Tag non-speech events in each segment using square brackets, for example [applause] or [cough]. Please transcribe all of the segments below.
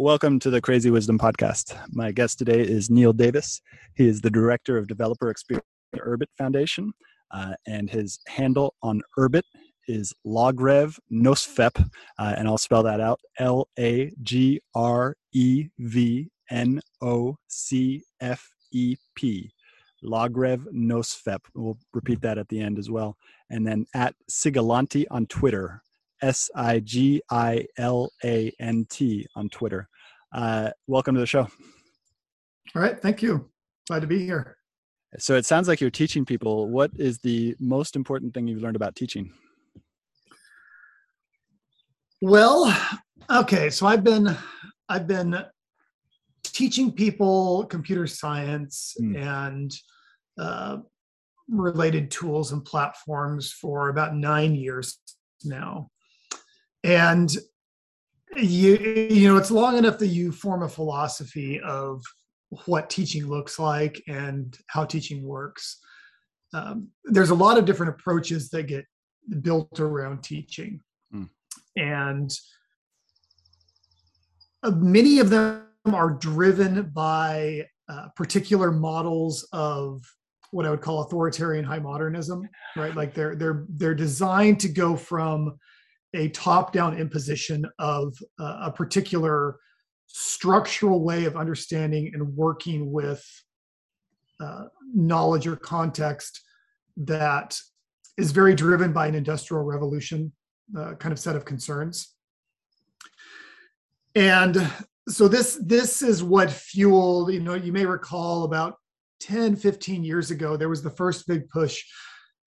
Welcome to the Crazy Wisdom Podcast. My guest today is Neil Davis. He is the Director of Developer Experience at Urbit Foundation, uh, and his handle on Urbit is Lagrev Nocfep, uh, and I'll spell that out L A G R E V N O C F E P. Lagrev Nocfep. We'll repeat that at the end as well. And then at Sigilante on Twitter, S I G I L A N T on Twitter. Uh, welcome to the show. All right. Thank you. Glad to be here. So it sounds like you're teaching people. What is the most important thing you've learned about teaching? Well, okay. So I've been, I've been teaching people computer science mm. and uh, related tools and platforms for about nine years now and you you know it's long enough that you form a philosophy of what teaching looks like and how teaching works um, there's a lot of different approaches that get built around teaching mm. and uh, many of them are driven by uh, particular models of what I would call authoritarian high modernism, right? Like they're they're they're designed to go from a top-down imposition of uh, a particular structural way of understanding and working with uh, knowledge or context that is very driven by an industrial revolution uh, kind of set of concerns. And so this this is what fueled, you know, you may recall about 10, 15 years ago, there was the first big push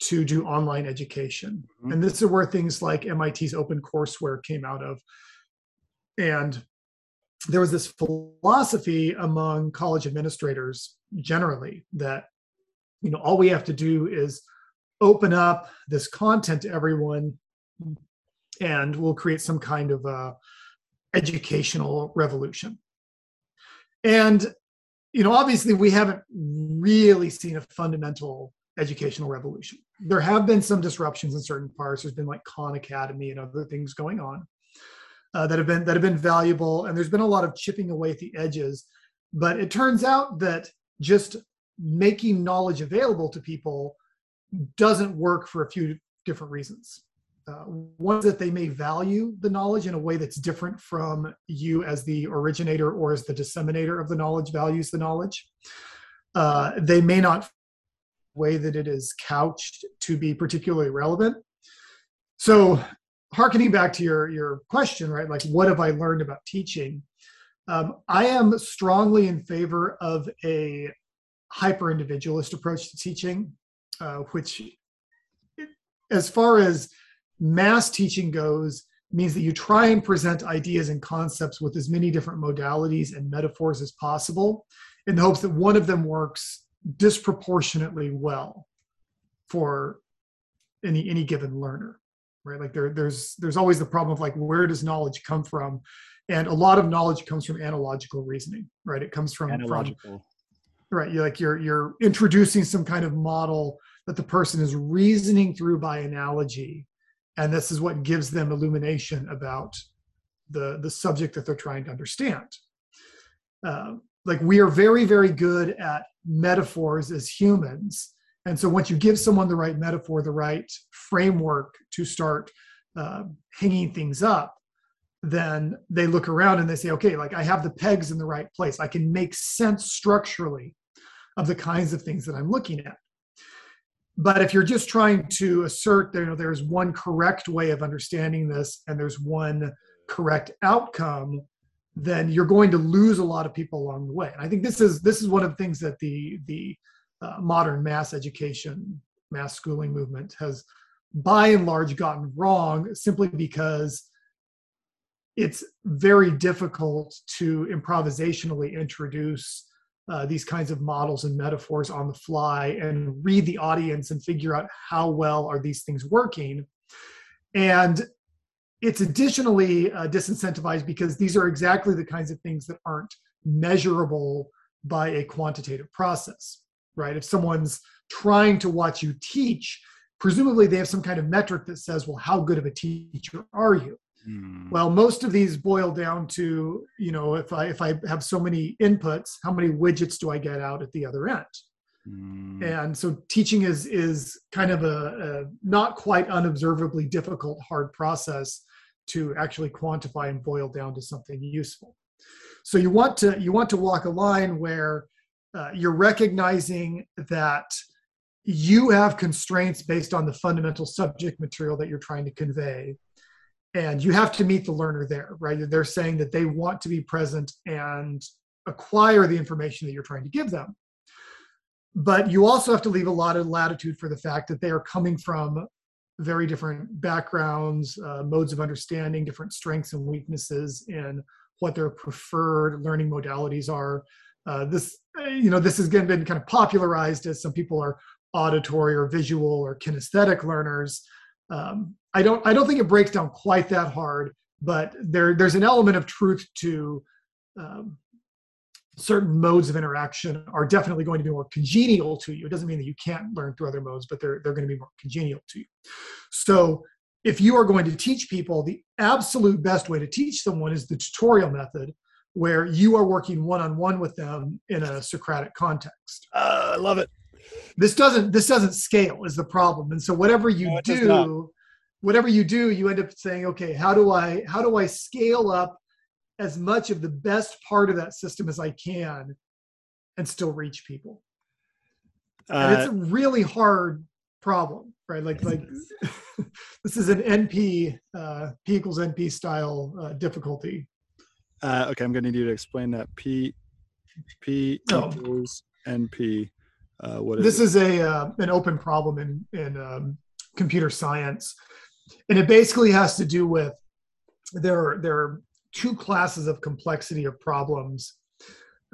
to do online education. Mm-hmm. And this is where things like MIT's open courseware came out of. And there was this philosophy among college administrators generally that you know all we have to do is open up this content to everyone and we'll create some kind of a educational revolution and you know obviously we haven't really seen a fundamental educational revolution there have been some disruptions in certain parts. There's been like khan academy and other things going on uh, that have been that have been valuable and there's been a lot of chipping away at the edges. But it turns out that just making knowledge available to people doesn't work for a few different reasons. Uh, one is that they may value the knowledge in a way that's different from you as the originator or as the disseminator of the knowledge values the knowledge. Uh, they may not way that it is couched to be particularly relevant so harkening back to your your question, right? Like, what have I learned about teaching? Um, I am strongly in favor of a hyper individualist approach to teaching, uh, which, as far as mass teaching goes, means that you try and present ideas and concepts with as many different modalities and metaphors as possible in the hopes that one of them works disproportionately well for any any given learner right? Like there, there's there's always the problem of like where does knowledge come from? And a lot of knowledge comes from analogical reasoning right? It comes from analogical. from right you're like you're you're introducing some kind of model that the person is reasoning through by analogy and this is what gives them illumination about the the subject that they're trying to understand. Uh, like we are very very good at metaphors as humans and so once you give someone the right metaphor, the right framework to start uh, hanging things up, then they look around and they say, okay, like I have the pegs in the right place. I can make sense structurally of the kinds of things that I'm looking at. But if you're just trying to assert that you know, there's one correct way of understanding this and there's one correct outcome, then you're going to lose a lot of people along the way. And I think this is this is one of the things that the the uh, modern mass education, mass schooling movement has by and large gotten wrong simply because it's very difficult to improvisationally introduce uh, these kinds of models and metaphors on the fly and read the audience and figure out how well are these things working and it's additionally uh, disincentivized because these are exactly the kinds of things that aren't measurable by a quantitative process right? If someone's trying to watch you teach, presumably they have some kind of metric that says, well, how good of a teacher are you? Mm. Well, most of these boil down to, you know, if I if I have so many inputs, how many widgets do I get out at the other end? Mm. And so teaching is is kind of a, a not quite unobservably difficult, hard process to actually quantify and boil down to something useful. So you want to you want to walk a line where uh, you're recognizing that you have constraints based on the fundamental subject material that you're trying to convey and you have to meet the learner there right they're saying that they want to be present and acquire the information that you're trying to give them but you also have to leave a lot of latitude for the fact that they are coming from very different backgrounds uh, modes of understanding different strengths and weaknesses in what their preferred learning modalities are. Uh, this you know this has been kind of popularized as some people are auditory or visual or kinesthetic learners. Um, i don't i don't think it breaks down quite that hard but there there's an element of truth to um, certain modes of interaction are definitely going to be more congenial to you. It doesn't mean that you can't learn through other modes but they're they're going to be more congenial to you. So if you are going to teach people the absolute best way to teach someone is the tutorial method where you are working one-on-one with them in a socratic context. Uh, i love it. This doesn't this doesn't scale is the problem. And so whatever you no, do whatever you do you end up saying okay how do i how do i scale up as much of the best part of that system as i can and still reach people uh, and it's a really hard problem right? Like like [laughs] this is an NP uh, P equals NP style uh, difficulty. Uh, okay, I'm going to need you to explain that P P oh. equals NP. Uh, what is this it? is a uh, an open problem in in um, computer science, and it basically has to do with there there are two classes of complexity of problems.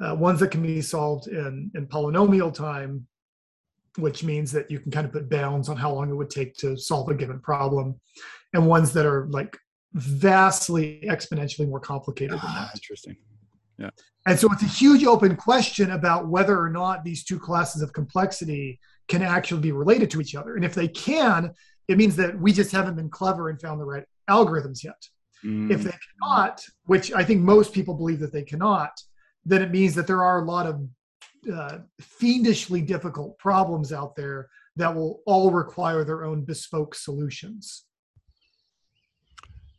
Uh, ones that can be solved in in polynomial time, which means that you can kind of put bounds on how long it would take to solve a given problem, and ones that are like vastly exponentially more complicated than that. Interesting. Yeah. And so it's a huge open question about whether or not these two classes of complexity can actually be related to each other. And if they can, it means that we just haven't been clever and found the right algorithms yet. Mm. If they cannot, which I think most people believe that they cannot, then it means that there are a lot of uh, fiendishly difficult problems out there that will all require their own bespoke solutions.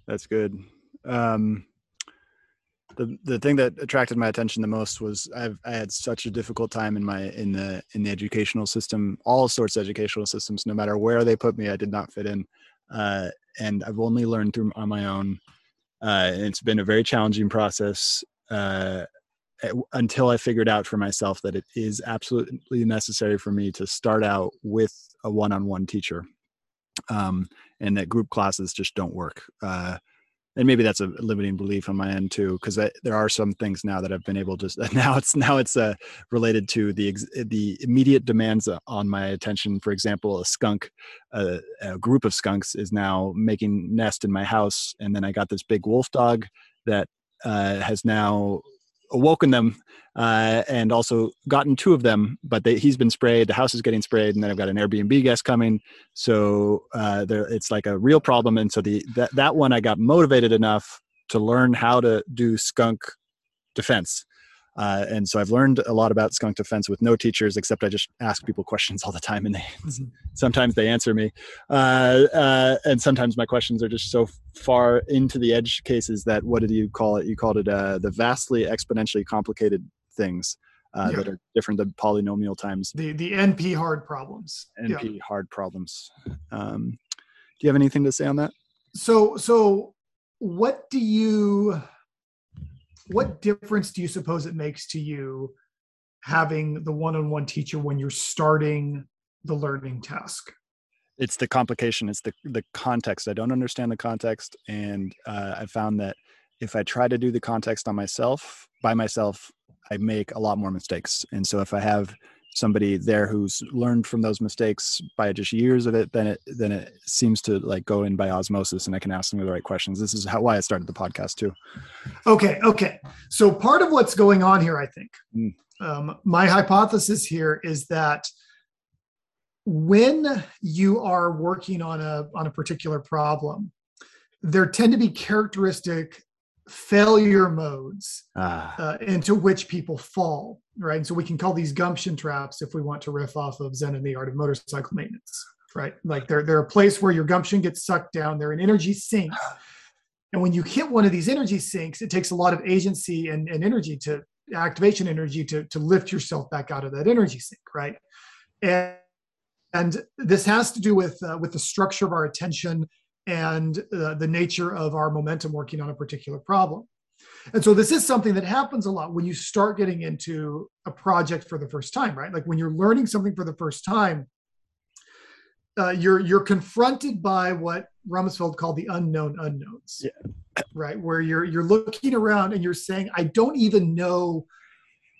That's good. Um, the the thing that attracted my attention the most was I've I had such a difficult time in my in the in the educational system, all sorts of educational systems. No matter where they put me, I did not fit in, uh, and I've only learned through on my own. Uh, it's been a very challenging process uh, until I figured out for myself that it is absolutely necessary for me to start out with a one-on-one teacher, um, and that group classes just don't work. Uh, and maybe that's a limiting belief on my end too because there are some things now that i've been able to [laughs] now it's now it's uh, related to the the immediate demands on my attention. For example a skunk a group of skunks is now making nest in my house and then i got this big wolf dog that uh, has now awoken them uh, and also gotten two of them but they, he's been sprayed the house is getting sprayed and then i've got an airbnb guest coming. So uh, it's like a real problem and so the that, that one i got motivated enough to learn how to do skunk defense uh, and so I've learned a lot about skunk defense with no teachers, except I just ask people [laughs] questions all the time, and they [laughs] mm-hmm. sometimes they answer me, uh, uh, and sometimes my questions are just so far into the edge cases that what did you call it? You called it uh, the vastly exponentially complicated things. Uh, yeah. That are different than polynomial times. The the NP hard problems. NP yeah. hard problems. Um, do you have anything to say on that? So so what do you what difference do you suppose it makes to you having the one-on-one teacher when you're starting the learning task? It's the complication it's the the context. I don't understand the context and uh, i found that if i try to do the context on myself by myself i make a lot more mistakes. And so if i have somebody there who's learned from those mistakes by just years of it, then it then it seems to like go in by osmosis, and I can ask them the right questions. This is how why I started the podcast too. Okay, okay. So part of what's going on here, I think, mm. um, my hypothesis here is that when you are working on a on a particular problem, there tend to be characteristic failure modes ah. uh, into which people fall, right? And so we can call these gumption traps if we want to riff off of Zen and the Art of Motorcycle Maintenance, right? Like they're they're a place where your gumption gets sucked down. They're an energy sink, and when you hit one of these energy sinks, it takes a lot of agency and, and energy to activation energy to to lift yourself back out of that energy sink, right? And and this has to do with uh, with the structure of our attention and uh, the nature of our momentum working on a particular problem. And so this is something that happens a lot when you start getting into a project for the first time, right? Like when you're learning something for the first time, uh, you're you're confronted by what Rumsfeld called the unknown unknowns, yeah. right? Where you're you're looking around and you're saying, I don't even know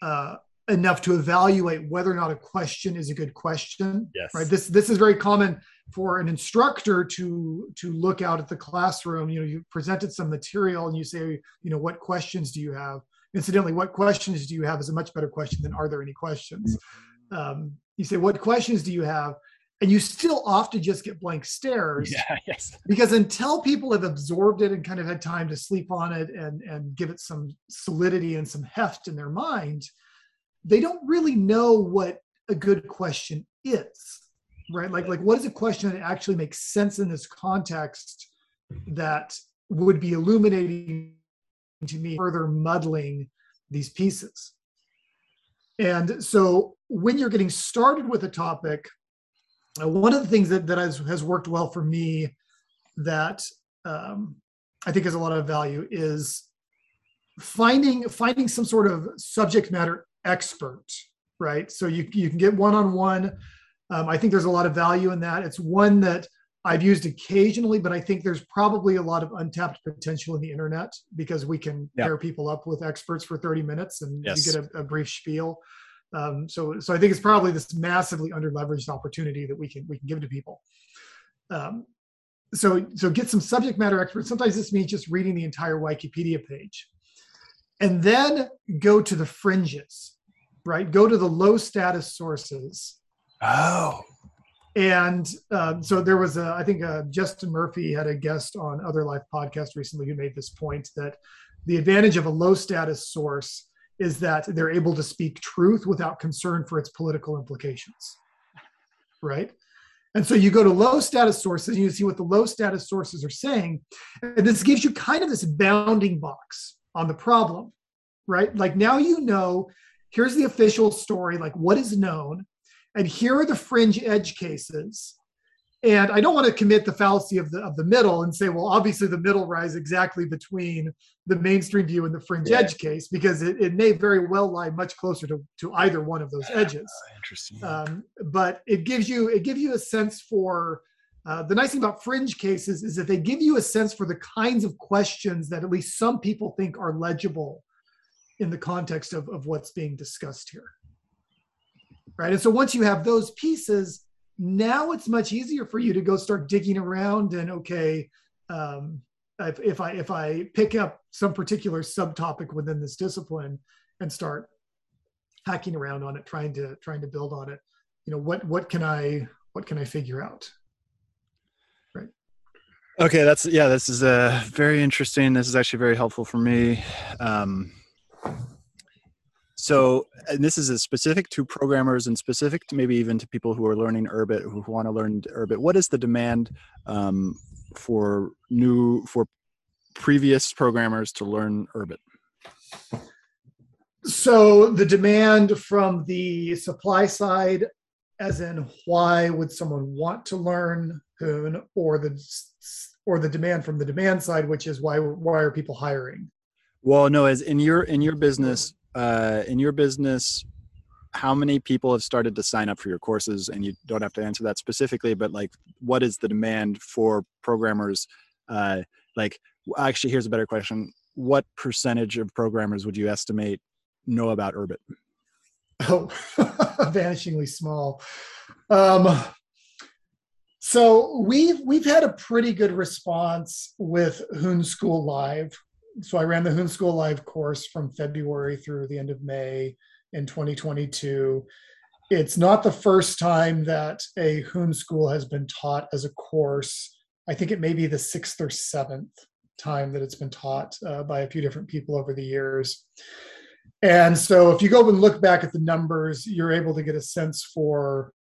uh, enough to evaluate whether or not a question is a good question. Yes. Right. This this is very common for an instructor to to look out at the classroom. You know, you presented some material and you say, you know, what questions do you have? Incidentally, what questions do you have is a much better question than are there any questions? Um, you say, what questions do you have? And you still often just get blank stares. Yeah, [laughs] yes. Because until people have absorbed it and kind of had time to sleep on it and and give it some solidity and some heft in their mind, they don't really know what a good question is right? Like like what is a question that actually makes sense in this context that would be illuminating to me further muddling these pieces? And so when you're getting started with a topic uh, one of the things that, that has, has worked well for me that um, I think has a lot of value is finding finding some sort of subject matter expert, right? So you you can get one on one. I think there's a lot of value in that. It's one that I've used occasionally, but I think there's probably a lot of untapped potential in the internet because we can pair people up with experts for 30 minutes and yes. you get a, a brief spiel. Um, so, so I think it's probably this massively underleveraged opportunity that we can we can give to people. Um, so, so get some subject matter experts. Sometimes this means just reading the entire Wikipedia page, and then go to the fringes, right? Go to the low status sources. Oh, and um, so there was a, I think uh, Justin Murphy had a guest on Other Life podcast recently who made this point that the advantage of a low status source is that they're able to speak truth without concern for its political implications. Right. And so you go to low status sources and you see what the low status sources are saying. And this gives you kind of this bounding box on the problem, right? Like now you know, here's the official story, like what is known and here are the fringe edge cases and i don't want to commit the fallacy of the of the middle and say well obviously the middle rise exactly between the mainstream view and the fringe yeah. edge case because it, it may very well lie much closer to, to either one of those edges uh, interesting um, but it gives you it gives you a sense for uh, the nice thing about fringe cases is that they give you a sense for the kinds of questions that at least some people think are legible in the context of, of what's being discussed here right? And so once you have those pieces, now it's much easier for you to go start digging around and okay, um, if, if I if I pick up some particular subtopic within this discipline and start hacking around on it, trying to trying to build on it, you know, what what can I what can I figure out? Okay, that's yeah, this is uh, very interesting. This is actually very helpful for me. Um, so and this is specific to programmers and specific to maybe even to people who are learning urbit who want to learn urbit what is the demand um, for new for previous programmers to learn urbit so the demand from the supply side as in why would someone want to learn hoon or the or the demand from the demand side which is why why are people hiring? Well no as in your in your business uh, in your business how many people have started to sign up for your courses? And you don't have to answer that specifically but like what is the demand for programmers? Uh, like actually here's a better question. What percentage of programmers would you estimate know about urbit oh [laughs] vanishingly small. Um, so we've we've had a pretty good response with hoon school live so I ran the Hoon School Live course from February through the end of May in 2022. It's not the first time that a Hoon School has been taught as a course. I think it may be the sixth or seventh time that it's been taught uh, by a few different people over the years. And so if you go and look back at the numbers, you're able to get a sense for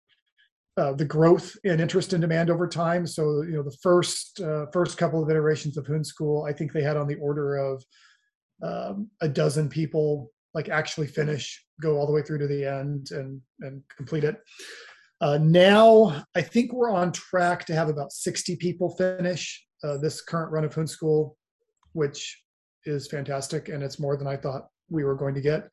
uh, the growth in interest and demand over time. So, you know, the first uh, first couple of iterations of Hoon School, I think they had on the order of um, a dozen people like actually finish, go all the way through to the end, and and complete it. Uh, now, I think we're on track to have about 60 people finish uh, this current run of Hoon School, which is fantastic, and it's more than I thought we were going to get.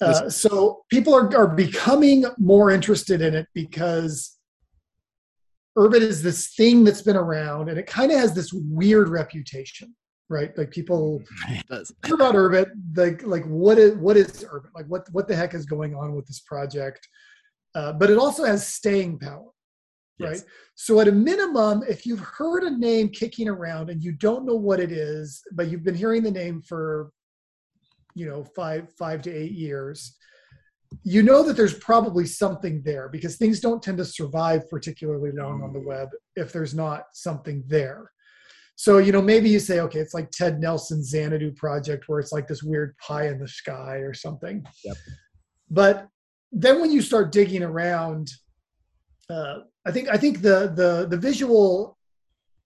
Uh, so people are, are becoming more interested in it because Urbit is this thing that's been around and it kind of has this weird reputation, right? Like people [laughs] hear about Urbit, like like what is what is Urbit Like what what the heck is going on with this project? Uh, but it also has staying power, right? Yes. So at a minimum, if you've heard a name kicking around and you don't know what it is, but you've been hearing the name for you know five five to eight years you know that there's probably something there because things don't tend to survive particularly long on the web if there's not something there. So you know maybe you say okay it's like ted nelson's xanadu project where it's like this weird pie in the sky or something. Yep. but then when you start digging around uh, i think i think the the the visual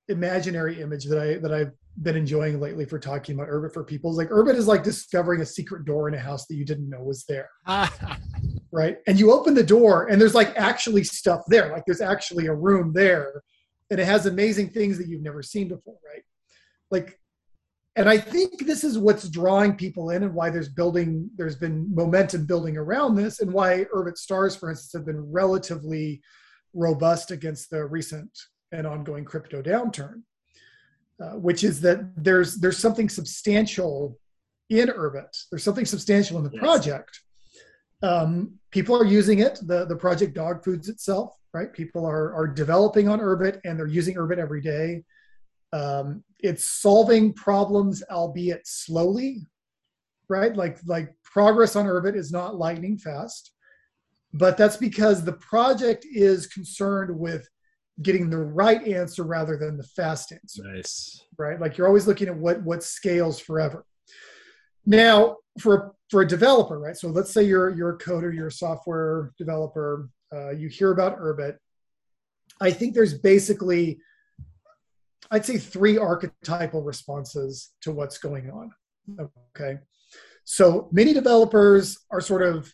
imaginary image that i that i've been enjoying lately for talking about Urbit for people. Is like Urbit is like discovering a secret door in a house that you didn't know was there. [laughs] right? And you open the door and there's like actually stuff there. Like there's actually a room there and it has amazing things that you've never seen before, right? Like and I think this is what's drawing people in and why there's building there's been momentum building around this and why Urbit stars for instance have been relatively robust against the recent and ongoing crypto downturn uh, which is that there's there's something substantial in Urbit there's something substantial in the yes. project um, people are using it the the project dog foods itself right people are are developing on Urbit and they're using Urbit every day um, it's solving problems, albeit slowly, right? Like like progress on Urbit is not lightning fast, but that's because the project is concerned with getting the right answer rather than the fast answer. Nice. Right? Like you're always looking at what what scales forever. Now, for for a developer, right? So let's say you're you're a coder, you're a software developer, uh, you hear about Urbit. I think there's basically I'd say three archetypal responses to what's going on. Okay. So many developers are sort of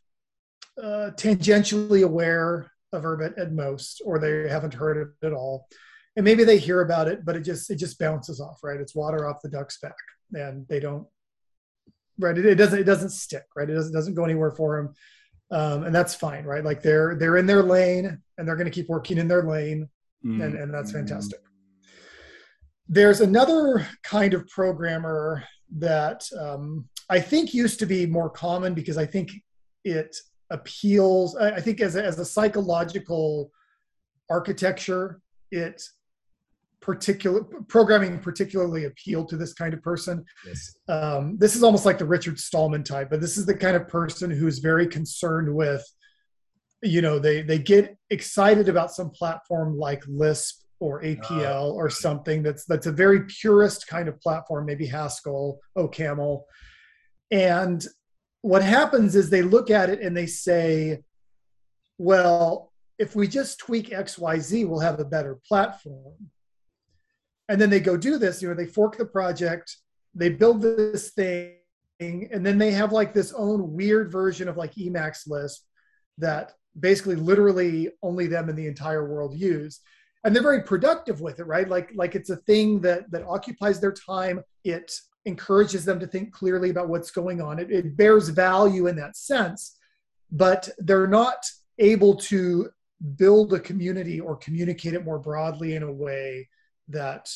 uh, tangentially aware of Urbit at most, or they haven't heard it at all. And maybe they hear about it, but it just it just bounces off, right? It's water off the duck's back, and they don't, right? It, it doesn't it doesn't stick, right? It doesn't doesn't go anywhere for them, um, and that's fine, right? Like they're they're in their lane, and they're going to keep working in their lane, mm-hmm. and and that's fantastic. There's another kind of programmer that um, I think used to be more common because I think it appeals, I think as a, as a psychological architecture, it particular programming particularly appealed to this kind of person. Yes. Um, this is almost like the Richard Stallman type, but this is the kind of person who's very concerned with, you know, they they get excited about some platform like Lisp or APL or something that's that's a very purist kind of platform, maybe Haskell, OCaml. And what happens is they look at it and they say, well, if we just tweak XYZ, we'll have a better platform. And then they go do this, you know, they fork the project, they build this thing, and then they have like this own weird version of like Emacs Lisp that basically literally only them in the entire world use. And they're very productive with it right? Like like it's a thing that that occupies their time. It encourages them to think clearly about what's going on it, it bears value in that sense but they're not able to build a community or communicate it more broadly in a way that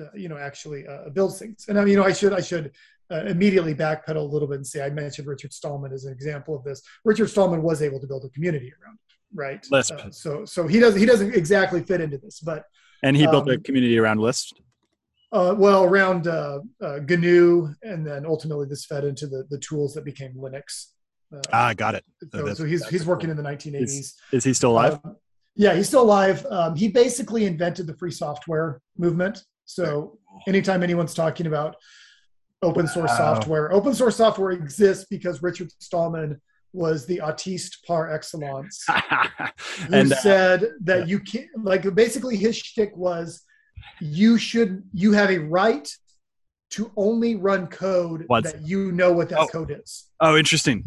uh, you know actually uh, builds things and i mean you know i should i should uh, immediately backpedal a little bit and say i mentioned richard stallman as an example of this richard stallman was able to build a community around it right? Lisp. Uh, so so he doesn't he doesn't exactly fit into this, but and he built um, a community around Lisp. Uh, well, around uh, uh, GNU, and then ultimately this fed into the the tools that became Linux. Uh, ah, got it. So, so, so he's he's working in the 1980s. Is, is he still alive? Um, yeah, he's still alive. Um, he basically invented the free software movement. So anytime anyone's talking about open source wow. software, open source software exists because Richard Stallman was the autiste par excellence, [laughs] who and, uh, said that yeah. you can't like basically his shtick was you should you have a right to only run code What's, that you know what that oh, code is. Oh, interesting.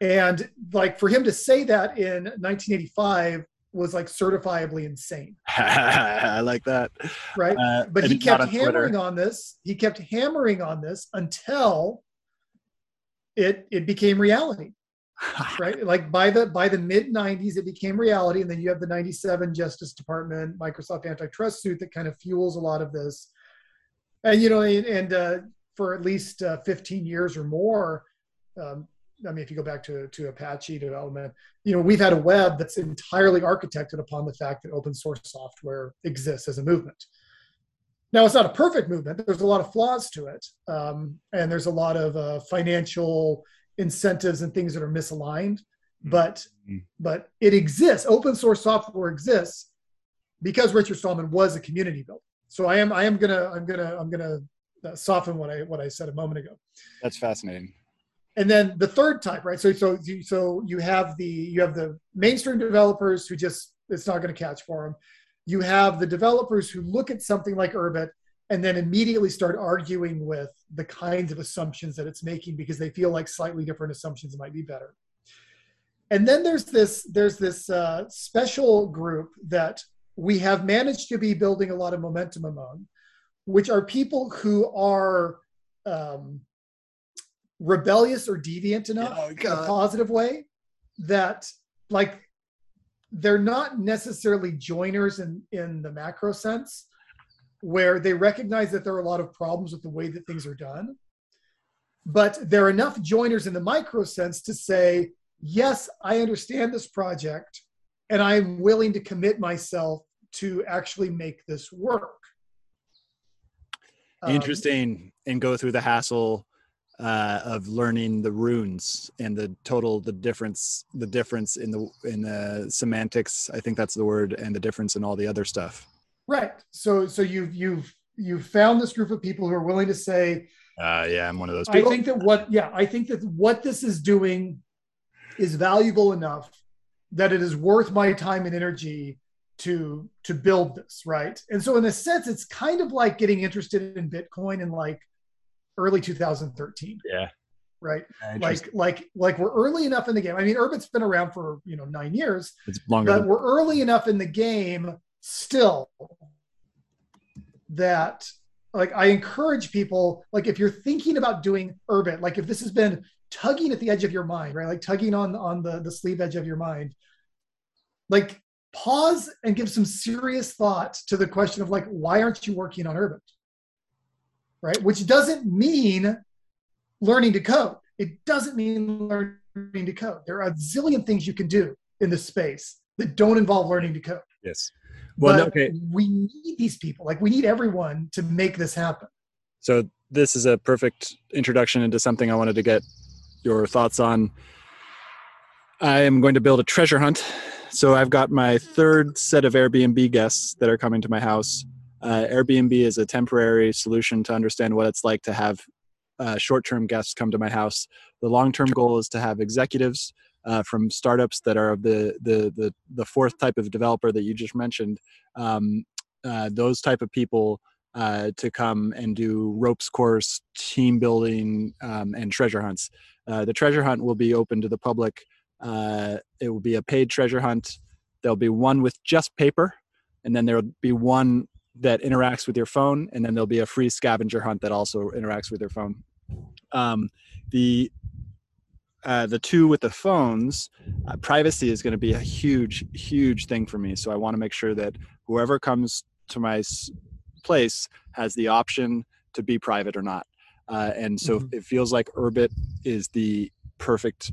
And like for him to say that in 1985 was like certifiably insane. [laughs] I like that. Right. Uh, but he kept hammering Twitter. on this. He kept hammering on this until it it became reality [laughs] right like by the by the mid 90s it became reality and then you have the 97 justice department microsoft antitrust suit that kind of fuels a lot of this and you know and, and uh, for at least uh, 15 years or more um, i mean if you go back to, to apache development you know we've had a web that's entirely architected upon the fact that open source software exists as a movement now, it's not a perfect movement. There's a lot of flaws to it. Um, and there's a lot of uh, financial incentives and things that are misaligned. Mm-hmm. But mm-hmm. but it exists. Open source software exists because Richard Stallman was a community builder. So I am I am gonna I'm gonna I'm gonna uh, soften what I what I said a moment ago. That's fascinating. And then the third type, right? So so so you have the you have the mainstream developers who just it's not going to catch for them you have the developers who look at something like Urbit and then immediately start arguing with the kinds of assumptions that it's making because they feel like slightly different assumptions might be better. and then there's this there's this uh, special group that we have managed to be building a lot of momentum among, which are people who are um, rebellious or deviant enough oh, in a positive way that like they're not necessarily joiners in in the macro sense where they recognize that there are a lot of problems with the way that things are done but there are enough joiners in the micro sense to say yes i understand this project and i'm willing to commit myself to actually make this work. Um, interesting um, and go through the hassle uh, of learning the runes and the total the difference the difference in the in the semantics i think that's the word and the difference in all the other stuff right. So so you've you've you've found this group of people who are willing to say uh, yeah i'm one of those people. i think that what yeah i think that what this is doing is valuable enough that it is worth my time and energy to to build this right? And so in a sense it's kind of like getting interested in bitcoin in like early 2013 yeah. Right? Like like like we're early enough in the game. I mean urbit's been around for you know nine years it's longer but than- we're early enough in the game still that like i encourage people like if you're thinking about doing urbit, like if this has been tugging at the edge of your mind right like tugging on on the the sleeve edge of your mind like pause and give some serious thought to the question of like why aren't you working on urbit? right? Which doesn't mean learning to code. It doesn't mean learning to code. There are a zillion things you can do in this space that don't involve learning to code. Yes. Well, but okay. we need these people. Like we need everyone to make this happen. So this is a perfect introduction into something I wanted to get your thoughts on. I am going to build a treasure hunt. So I've got my third set of Airbnb guests that are coming to my house uh, Airbnb is a temporary solution to understand what it's like to have uh, short-term guests come to my house. The long-term goal is to have executives uh, from startups that are of the, the the the fourth type of developer that you just mentioned. Um, uh, those type of people uh, to come and do ropes course, team building, um, and treasure hunts. Uh, the treasure hunt will be open to the public. it will be a paid treasure hunt. There'll be one with just paper, and then there will be one that interacts with your phone, and then there'll be a free scavenger hunt that also interacts with your phone. Um, the uh, the two with the phones, uh, privacy is going to be a huge, huge thing for me. So I want to make sure that whoever comes to my s- place has the option to be private or not. Uh, and so mm-hmm. it feels like Urbit is the perfect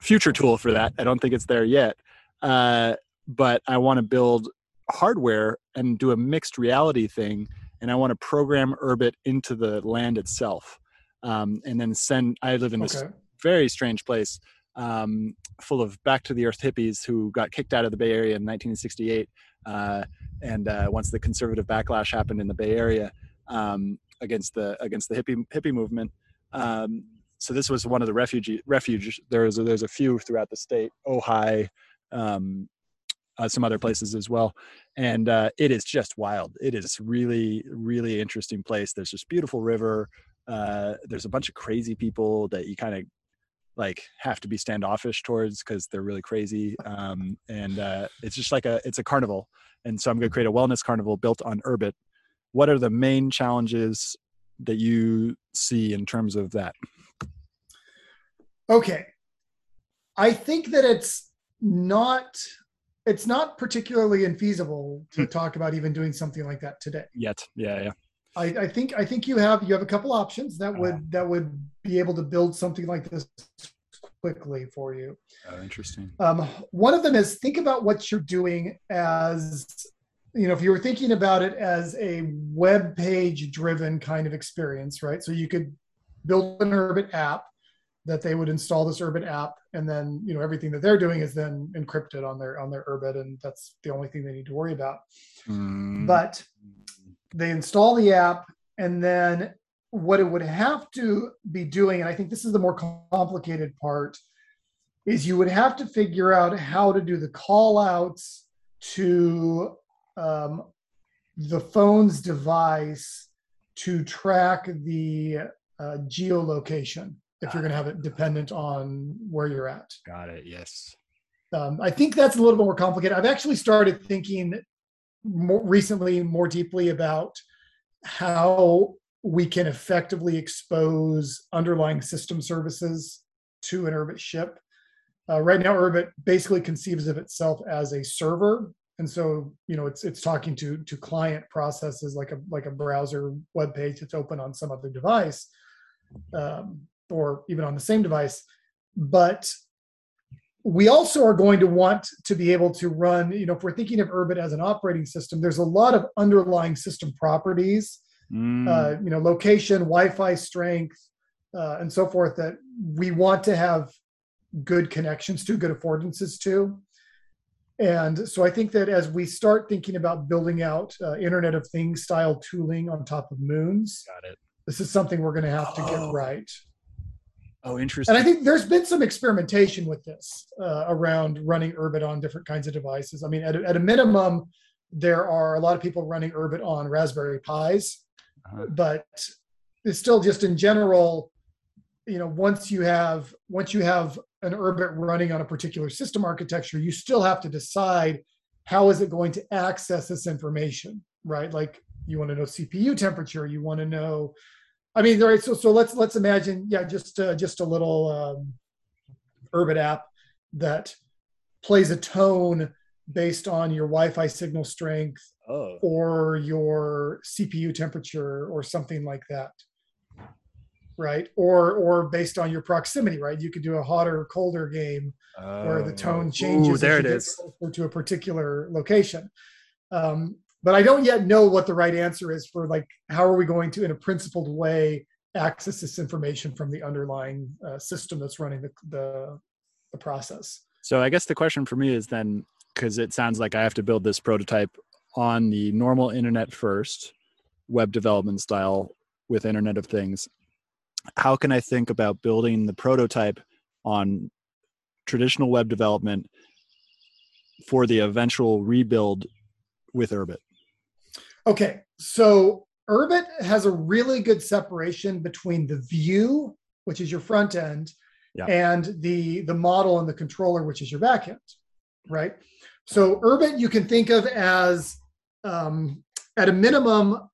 future tool for that. I don't think it's there yet, uh, but I want to build hardware and do a mixed reality thing and i want to program urbit into the land itself um, and then send i live in this okay. Very strange place um, full of back to the earth hippies who got kicked out of the bay area in 1968 uh, and uh, once the conservative backlash happened in the bay area um, against the against the hippie hippie movement. Um, so this was one of the refugee refuge there's a, there's a few throughout the state ojai um, uh, some other places as well. And uh, it is just wild. It is really really interesting place. There's this beautiful river uh, there's a bunch of crazy people that you kind of like have to be standoffish towards because they're really crazy um, and uh, it's just like a it's a carnival and so i'm going to create a wellness carnival built on urbit what are the main challenges that you see in terms of that? Okay. I think that it's not it's not particularly infeasible to hmm. talk about even doing something like that today. Yet. Yeah yeah I, I, think i think you have you have a couple options that would uh, that would be able to build something like this quickly for you oh, interesting um, one of them is think about what you're doing as you know if you were thinking about it as a web page driven kind of experience right so you could build an urbit app that they would install this Urbit app, and then you know everything that they're doing is then encrypted on their on their Urbit, and that's the only thing they need to worry about. Mm. But they install the app, and then what it would have to be doing, and I think this is the more complicated part, is you would have to figure out how to do the call outs to um, the phone's device to track the uh, geolocation if you're going to have it dependent on where you're at. Got it. Yes. Um, I think that's a little bit more complicated. I've actually started thinking more recently, more deeply about how we can effectively expose underlying system services to an Urbit ship. Uh, right now, Urbit basically conceives of itself as a server, and so you know it's it's talking to to client processes like a like a browser web page that's open on some other device, um, or even on the same device. But we also are going to want to be able to run. You know, if we're thinking of Urbit as an operating system, there's a lot of underlying system properties. Mm. Uh, you know, location, Wi-Fi strength, uh, and so forth that we want to have good connections to, good affordances to. And so I think that as we start thinking about building out uh, Internet of Things style tooling on top of moons, Got it. this is something we're going to have to get oh. right. Oh, interesting. And I think there's been some experimentation with this uh, around running Urbit on different kinds of devices. I mean, at a, at a minimum, there are a lot of people running Urbit on Raspberry Pis, uh-huh. but it's still just in general, you know once you have once you have an urbit running on a particular system architecture you still have to decide how is it going to access this information right like you want to know cpu temperature you want to know i mean right so so let's let's imagine yeah just uh, just a little um, urbit app that plays a tone based on your wi-fi signal strength oh. or your cpu temperature or something like that right? Or or based on your proximity, right? You could do a hotter or colder game where the tone oh. changes Ooh, there it is. to a particular location. Um, but I don't yet know what the right answer is for like how are we going to, in a principled way, access this information from the underlying uh, system that's running the, the the process. So I guess the question for me is then because it sounds like I have to build this prototype on the normal internet first, web development style with Internet of Things, how can I think about building the prototype on traditional web development for the eventual rebuild with Urbit? Okay, so Urbit has a really good separation between the view, which is your front end, yeah. and the the model and the controller, which is your back end, right? So Urbit you can think of as um, at a minimum,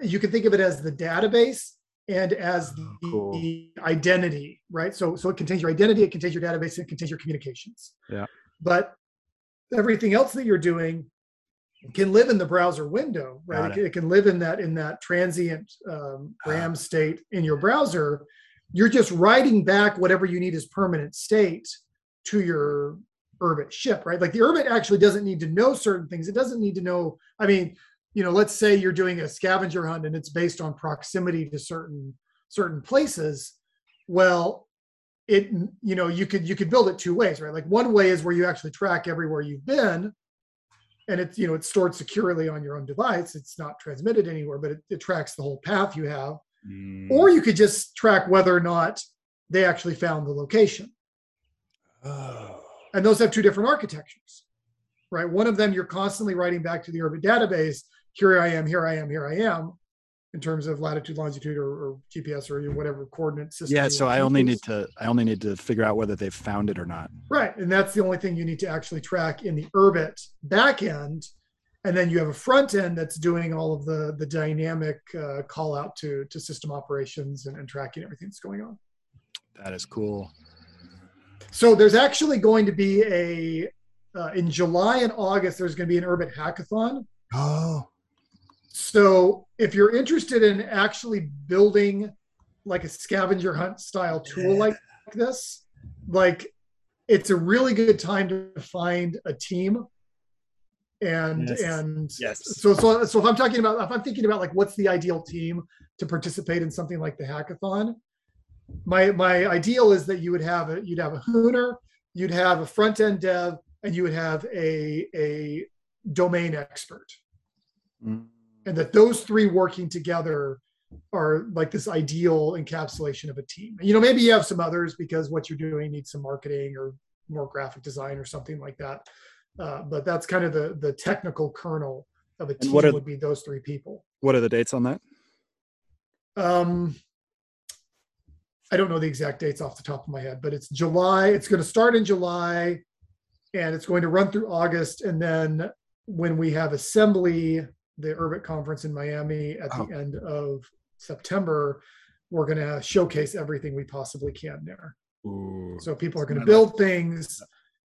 you can think of it as the database and as the, oh, cool. the, identity, right? So, so it contains your identity, it contains your database, it contains your communications. Yeah. But everything else that you're doing can live in the browser window, right? It. it. can live in that in that transient um, RAM state in your browser. You're just writing back whatever you need as permanent state to your Urbit ship, right? Like the Urbit actually doesn't need to know certain things. It doesn't need to know. I mean, you know let's say you're doing a scavenger hunt and it's based on proximity to certain certain places well it you know you could you could build it two ways right like one way is where you actually track everywhere you've been and it's you know it's stored securely on your own device. It's not transmitted anywhere but it, it tracks the whole path you have. Mm. or you could just track whether or not they actually found the location. Oh. and those have two different architectures right? One of them you're constantly writing back to the urbit database here I am, here I am, here I am, in terms of latitude, longitude, or, or GPS or whatever coordinate system. Yeah, so I only need to I only need to figure out whether they've found it or not. Right, and that's the only thing you need to actually track in the Urbit backend, and then you have a front end that's doing all of the the dynamic uh, call out to to system operations and, and tracking everything that's going on. That is cool. So there's actually going to be a uh, in July and August. There's going to be an Urbit hackathon. Oh. So if you're interested in actually building like a scavenger hunt style tool yeah. like this, like it's a really good time to find a team. And yes. and yes. so so so if I'm talking about if I'm thinking about like what's the ideal team to participate in something like the hackathon, my my ideal is that you would have a you'd have a hooner, you'd have a front end dev, and you would have a a domain expert. Mm and that those three working together are like this ideal encapsulation of a team. You know, maybe you have some others because what you're doing needs some marketing or more graphic design or something like that. Uh, but that's kind of the the technical kernel of a team are, would be those three people. What are the dates on that? Um, I don't know the exact dates off the top of my head, but it's July. It's going to start in July and it's going to run through August. And then when we have assembly, the Urbit conference in Miami at oh. the end of September, we're going to showcase everything we possibly can there. Ooh, so people are going to build things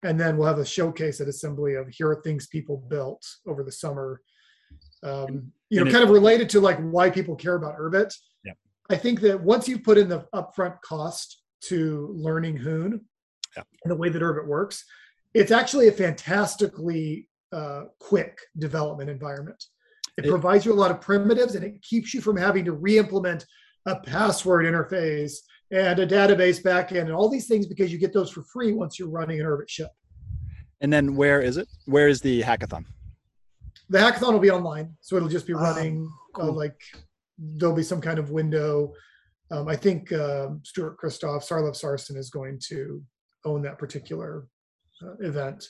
and then we'll have a showcase at assembly of here are things people built over the summer um, you know kind of related to like why people care about urbit yeah. i think that once you put in the upfront cost to learning hoon yeah. and the way that urbit works it's actually a fantastically uh, quick development environment it, it provides you a lot of primitives and it keeps you from having to re-implement a password interface and a database backend and all these things because you get those for free once you're running an Urbit ship. And then where is it? Where is the hackathon? The hackathon will be online, so it'll just be ah, running oh, cool. uh, like there'll be some kind of window. Um, I think uh, Stuart Christoph, Sarlev Sarsen is going to own that particular uh, event.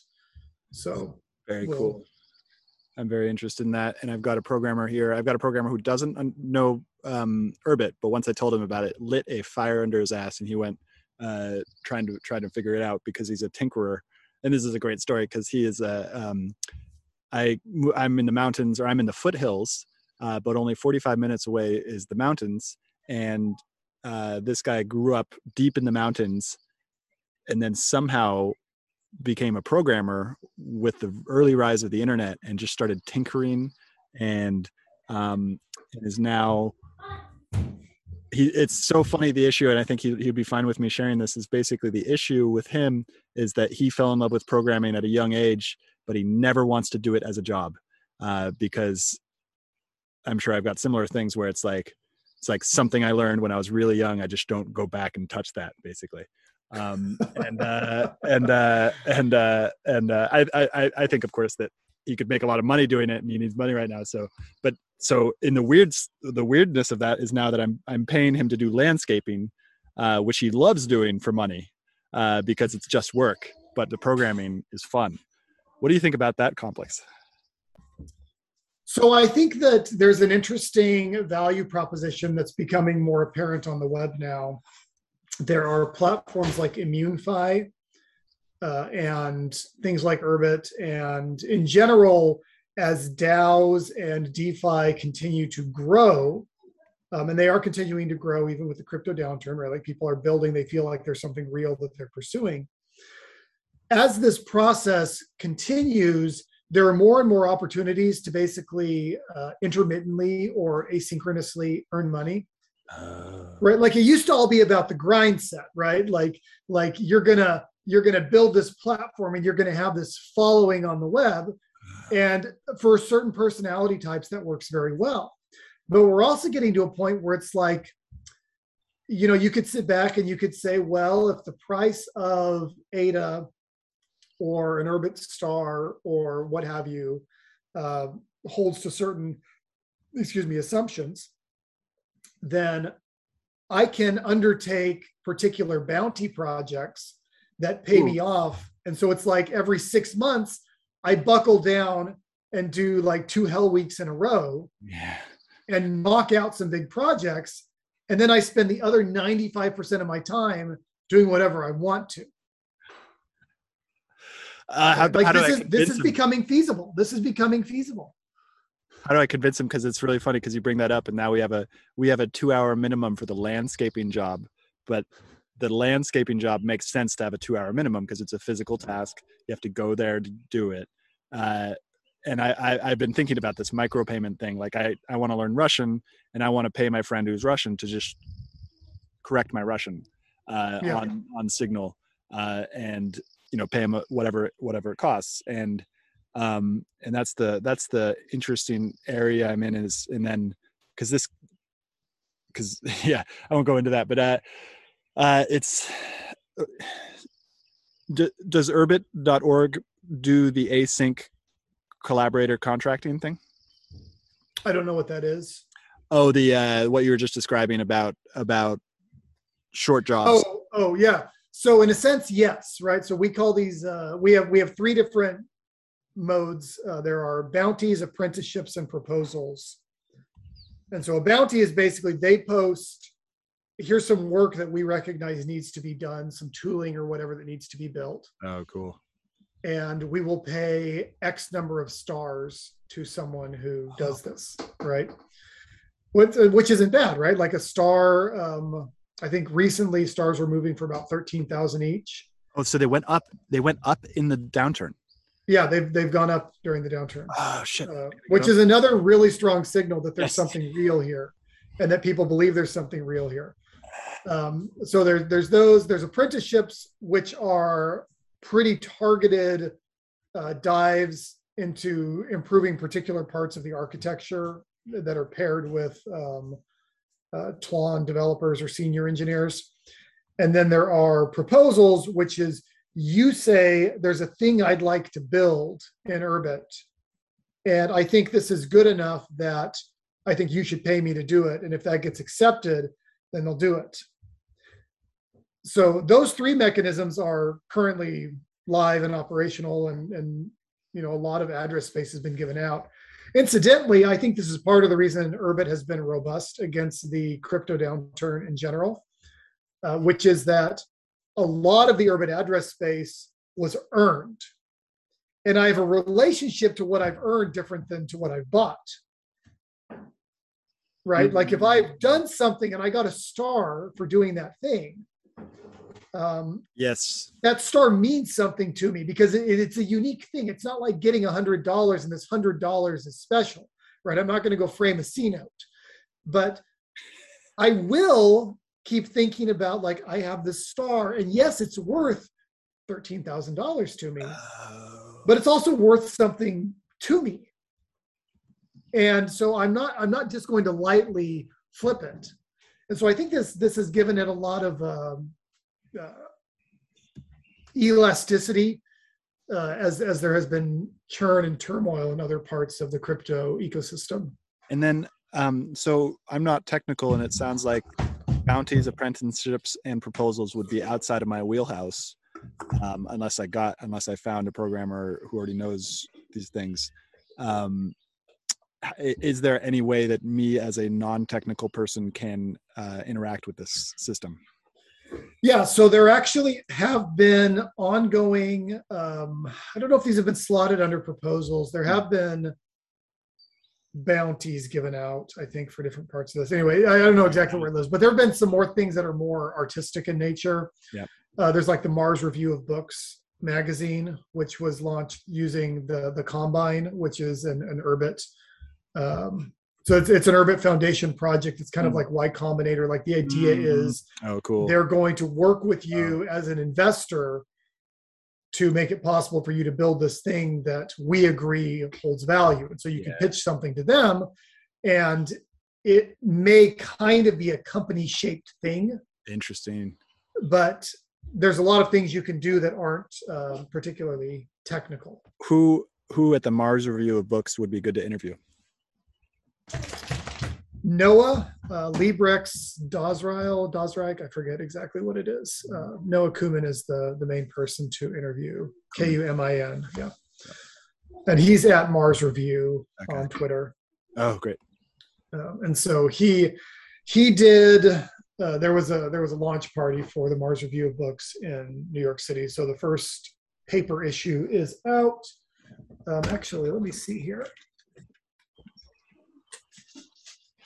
So very we'll, cool. I'm very interested in that, and I've got a programmer here. I've got a programmer who doesn't know um, Urbit, but once I told him about it, lit a fire under his ass, and he went uh, trying to try to figure it out because he's a tinkerer. And this is a great story because he is a um, I I'm in the mountains or I'm in the foothills, uh, but only 45 minutes away is the mountains, and uh, this guy grew up deep in the mountains, and then somehow became a programmer with the early rise of the internet and just started tinkering and um, and is now he it's so funny the issue and i think he, he'd be fine with me sharing this is basically the issue with him is that he fell in love with programming at a young age but he never wants to do it as a job uh, because i'm sure i've got similar things where it's like it's like something i learned when i was really young i just don't go back and touch that basically um, and uh, and uh, and uh, and uh, I, I I think of course that he could make a lot of money doing it and he needs money right now. So but so in the weird the weirdness of that is now that i'm i'm paying him to do landscaping uh, which he loves doing for money uh, because it's just work but the programming is fun. What do you think about that complex? So i think that there's an interesting value proposition that's becoming more apparent on the web now there are platforms like immunefi uh, and things like Urbit. And in general, as DAOs and DeFi continue to grow, um, and they are continuing to grow even with the crypto downturn, right? Like people are building, they feel like there's something real that they're pursuing. As this process continues, there are more and more opportunities to basically uh, intermittently or asynchronously earn money. Uh. Right, like it used to all be about the grind set, right? Like, like you're gonna you're going to build this platform and you're going to have this following on the web. And for certain personality types, that works very well. But we're also getting to a point where it's like, you know, you could sit back and you could say, well, if the price of ADA or an Urbit Star or what have you uh, holds to certain, excuse me, assumptions, then I can undertake particular bounty projects that pay Ooh. me off. And so it's like every six months, I buckle down and do like two hell weeks in a row yeah. and knock out some big projects. And then I spend the other 95% of my time doing whatever I want to. Uh, how, like how this is this is becoming feasible. This is becoming feasible. How do I convince him? Because it's really funny because you bring that up, and now we have a we have a two hour minimum for the landscaping job, but the landscaping job makes sense to have a two hour minimum because it's a physical task. You have to go there to do it. Uh, and I, I, have been thinking about this micropayment thing. Like I, I want to learn Russian and I want to pay my friend who's Russian to just correct my Russian uh, yeah. on, on signal uh, and, you know, pay him whatever, whatever it costs. And, um, and that's the, that's the interesting area I'm in is, and then, cause this, cause [laughs] yeah, I won't go into that, but, uh, uh, it's uh, d- does urbit.org do the async collaborator contracting thing? I don't know what that is. Oh, the uh, what you were just describing about about short jobs. Oh, oh yeah. So in a sense, yes, right. So we call these uh, we have we have three different modes. Uh, there are bounties, apprenticeships, and proposals. And so a bounty is basically they post here's some work that we recognize needs to be done, some tooling or whatever that needs to be built. Oh, cool. And we will pay X number of stars to someone who does this, right? Which, uh, which isn't bad, right? Like a star, um, I think recently stars were moving for about 13,000 each. Oh, so they went up, they went up in the downturn. Yeah, they've they've gone up during the downturn. Oh shit! Uh, which is another really strong signal that there's Yes. something real here, and that people believe there's something real here. Um, so there's there's those there's apprenticeships which are pretty targeted uh, dives into improving particular parts of the architecture that are paired with um, uh, Twan developers or senior engineers. And then there are proposals, which is you say there's a thing I'd like to build in Urbit. And I think this is good enough that I think you should pay me to do it. And if that gets accepted, then they'll do it. So those three mechanisms are currently live and operational and, and you know a lot of address space has been given out. Incidentally, I think this is part of the reason Urbit has been robust against the crypto downturn in general, uh, which is that a lot of the urbit address space was earned. And I have a relationship to what I've earned different than to what I've bought. Right? Like if I've done something and I got a star for doing that thing, um, Yes. that star means something to me because it, it's a unique thing. It's not like getting a hundred dollars and this hundred dollars is special, right? I'm not going to go frame a C note, but I will keep thinking about like I have this star, and yes, it's worth thirteen thousand dollars to me, Oh. but it's also worth something to me. And so I'm not I'm not just going to lightly flip it. And so I think this this has given it a lot of um, uh, elasticity uh, as as there has been churn and turmoil in other parts of the crypto ecosystem. And then, um, so I'm not technical, and it sounds like bounties, apprenticeships, and proposals would be outside of my wheelhouse, um, unless I got, unless I found a programmer who already knows these things. Um, is there any way that me, as a non-technical person, can uh, interact with this system? Yeah, so there actually have been ongoing. Um, I don't know if these have been slotted under proposals. There have been bounties given out, I think, for different parts of this. Anyway, I don't know exactly where it lives, but there have been some more things that are more artistic in nature. Yeah. Uh, there's like the Mars Review of Books magazine, which was launched using the the Combine, which is an, an Urbit. Um, so it's, it's an Urbit Foundation project. It's kind of Mm. like Y Combinator. Like the idea Mhm. is Oh, cool. they're going to work with you as an investor to make it possible for you to build this thing that we agree holds value. And so you can pitch something to them, and it may kind of be a company shaped thing, Interesting. but there's a lot of things you can do that aren't uh, particularly technical. Who who at the Mars Review of Books would be good to interview? Noah, uh, Librex, Dosrael, Dosreich, I forget exactly what it is. Uh, Noah Kumin is the, the main person to interview. K U M I N, yeah. And he's at Mars Review Okay. on Twitter. Oh, great. Um, and so he he did uh, there was a there was a launch party for the Mars Review of Books in New York City. So the first paper issue is out. Um, actually, let me see here.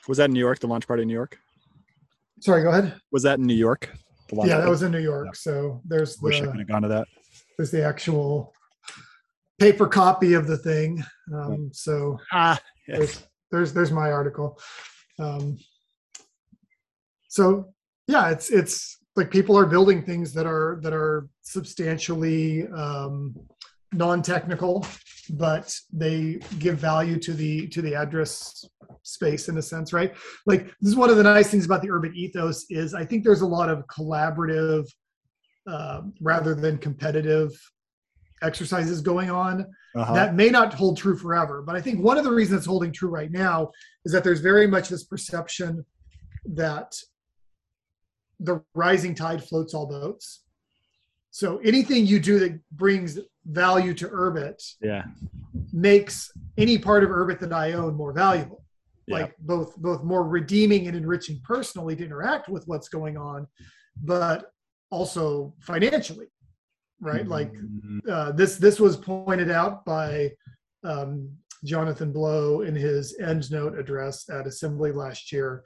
Was that in New York? The launch party in New York? Sorry, go ahead. Was that in New York? The Yeah, that was in New York. So there's Wish I the could have gone to that. there's the actual paper copy of the thing. Um, so [laughs] Ah, yes. there's there's there's my article. Um, so yeah, it's it's like people are building things that are that are substantially um, non-technical, but they give value to the to the address space in a sense, right? Like this is one of the nice things about the urbit ethos is I think there's a lot of collaborative um, rather than competitive exercises going on Uh-huh. that may not hold true forever but i think one of the reasons it's holding true right now is that there's very much this perception that the rising tide floats all boats so anything you do that brings value to urbit yeah. makes any part of urbit that i own more valuable yeah. like both both more redeeming and enriching personally to interact with what's going on, but also financially, right? Mm-hmm. Like uh, this this was pointed out by um, Jonathan Blow in his EndNote address at Assembly last year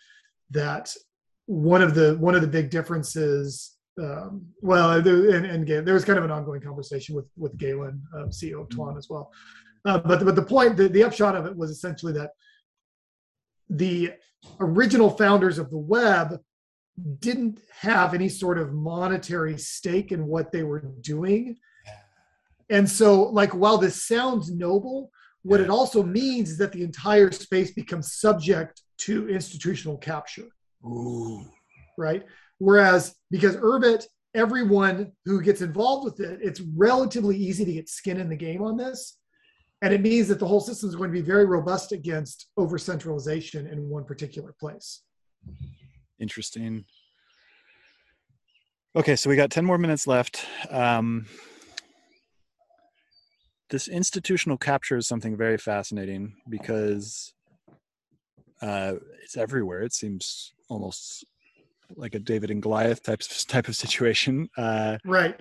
that one of the one of the big differences um, well, and, and there was kind of an ongoing conversation with with Galen, uh, CEO of Tlon, as well. Uh, but but the point, the, the upshot of it was essentially that the original founders of the web didn't have any sort of monetary stake in what they were doing. And so, like, while this sounds noble, what it also means is that the entire space becomes subject to institutional capture. Ooh. Right. Whereas because Urbit, everyone who gets involved with it, it's relatively easy to get skin in the game on this. And it means that the whole system is going to be very robust against over centralization in one particular place. Interesting. Okay, so we got 10 more minutes left. Um, this institutional capture is something very fascinating because uh, it's everywhere. It seems almost like a David and Goliath type type of situation. Uh, right.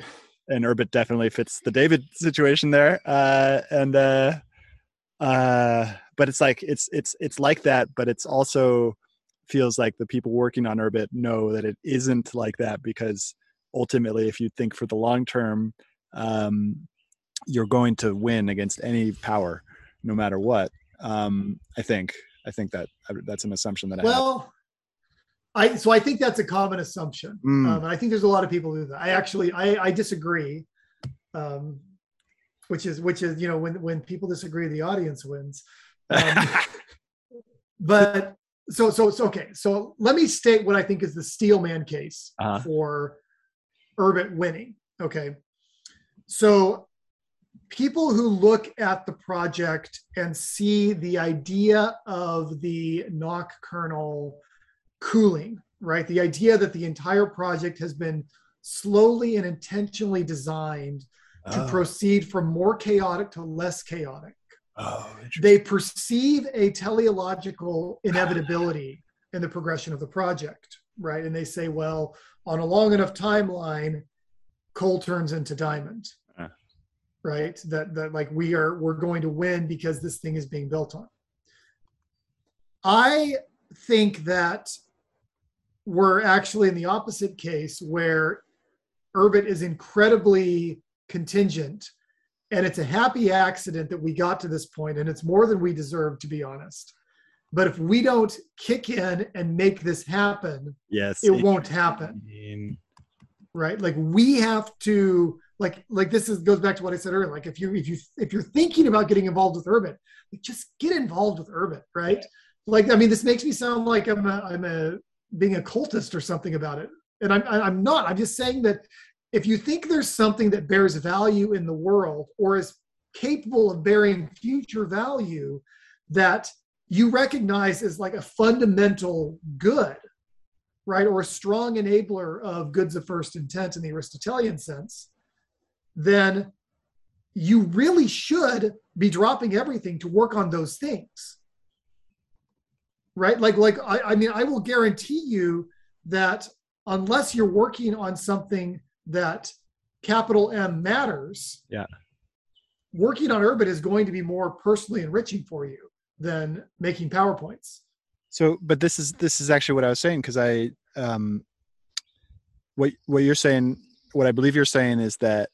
And Urbit definitely fits the David situation there. Uh, and uh, uh, but it's like it's it's it's like that, but it's also feels like the people working on Urbit know that it isn't like that because ultimately, if you think for the long term, um, you're going to win against any power, no matter what. Um, I think I think that that's an assumption that I well. I so I think that's a common assumption. Mm. Um, and I think there's a lot of people who do that. I actually I, I disagree. Um, which is which is you know when when people disagree, the audience wins. Um, [laughs] but so so so okay. So let me state what I think is the Steelman case uh-huh. for Urbit winning. Okay. So people who look at the project and see the idea of the Nock kernel cooling, right? The idea that the entire project has been slowly and intentionally designed to oh. proceed from more chaotic to less chaotic. Oh, they perceive a teleological inevitability in the progression of the project, right? And they say, well, on a long enough timeline, coal turns into diamond, uh. right? That that like we are we're going to win because this thing is being built on. I think that we're actually in the opposite case where Urbit is incredibly contingent and it's a happy accident that we got to this point and it's more than we deserve to be honest. But if we don't kick in and make this happen yes. it, it won't happen. Mean... right? Like we have to like like this is goes back to what i said earlier like if you if you if you're thinking about getting involved with Urbit, like just get involved with Urbit, right? Like i mean this makes me sound like i'm a i'm a being a cultist or something about it. And I'm, I'm not. I'm just saying that if you think there's something that bears value in the world or is capable of bearing future value that you recognize as like a fundamental good, right, or a strong enabler of goods of first intent in the Aristotelian sense, then you really should be dropping everything to work on those things right? Like, like I, I mean, I will guarantee you that unless you're working on something that capital M matters, yeah, working on Urbit is going to be more personally enriching for you than making PowerPoints. So, but this is this is actually what I was saying because I, um, what what you're saying, what I believe you're saying is that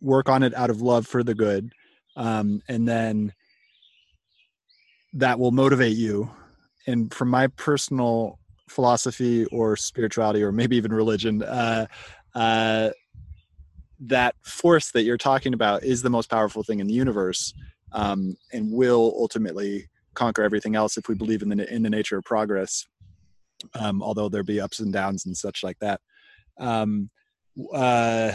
work on it out of love for the good, um, and then that will motivate you and from my personal philosophy or spirituality or maybe even religion uh, uh, that force that you're talking about is the most powerful thing in the universe um, and will ultimately conquer everything else if we believe in the in the nature of progress um, although there be ups and downs and such like that. Um, uh,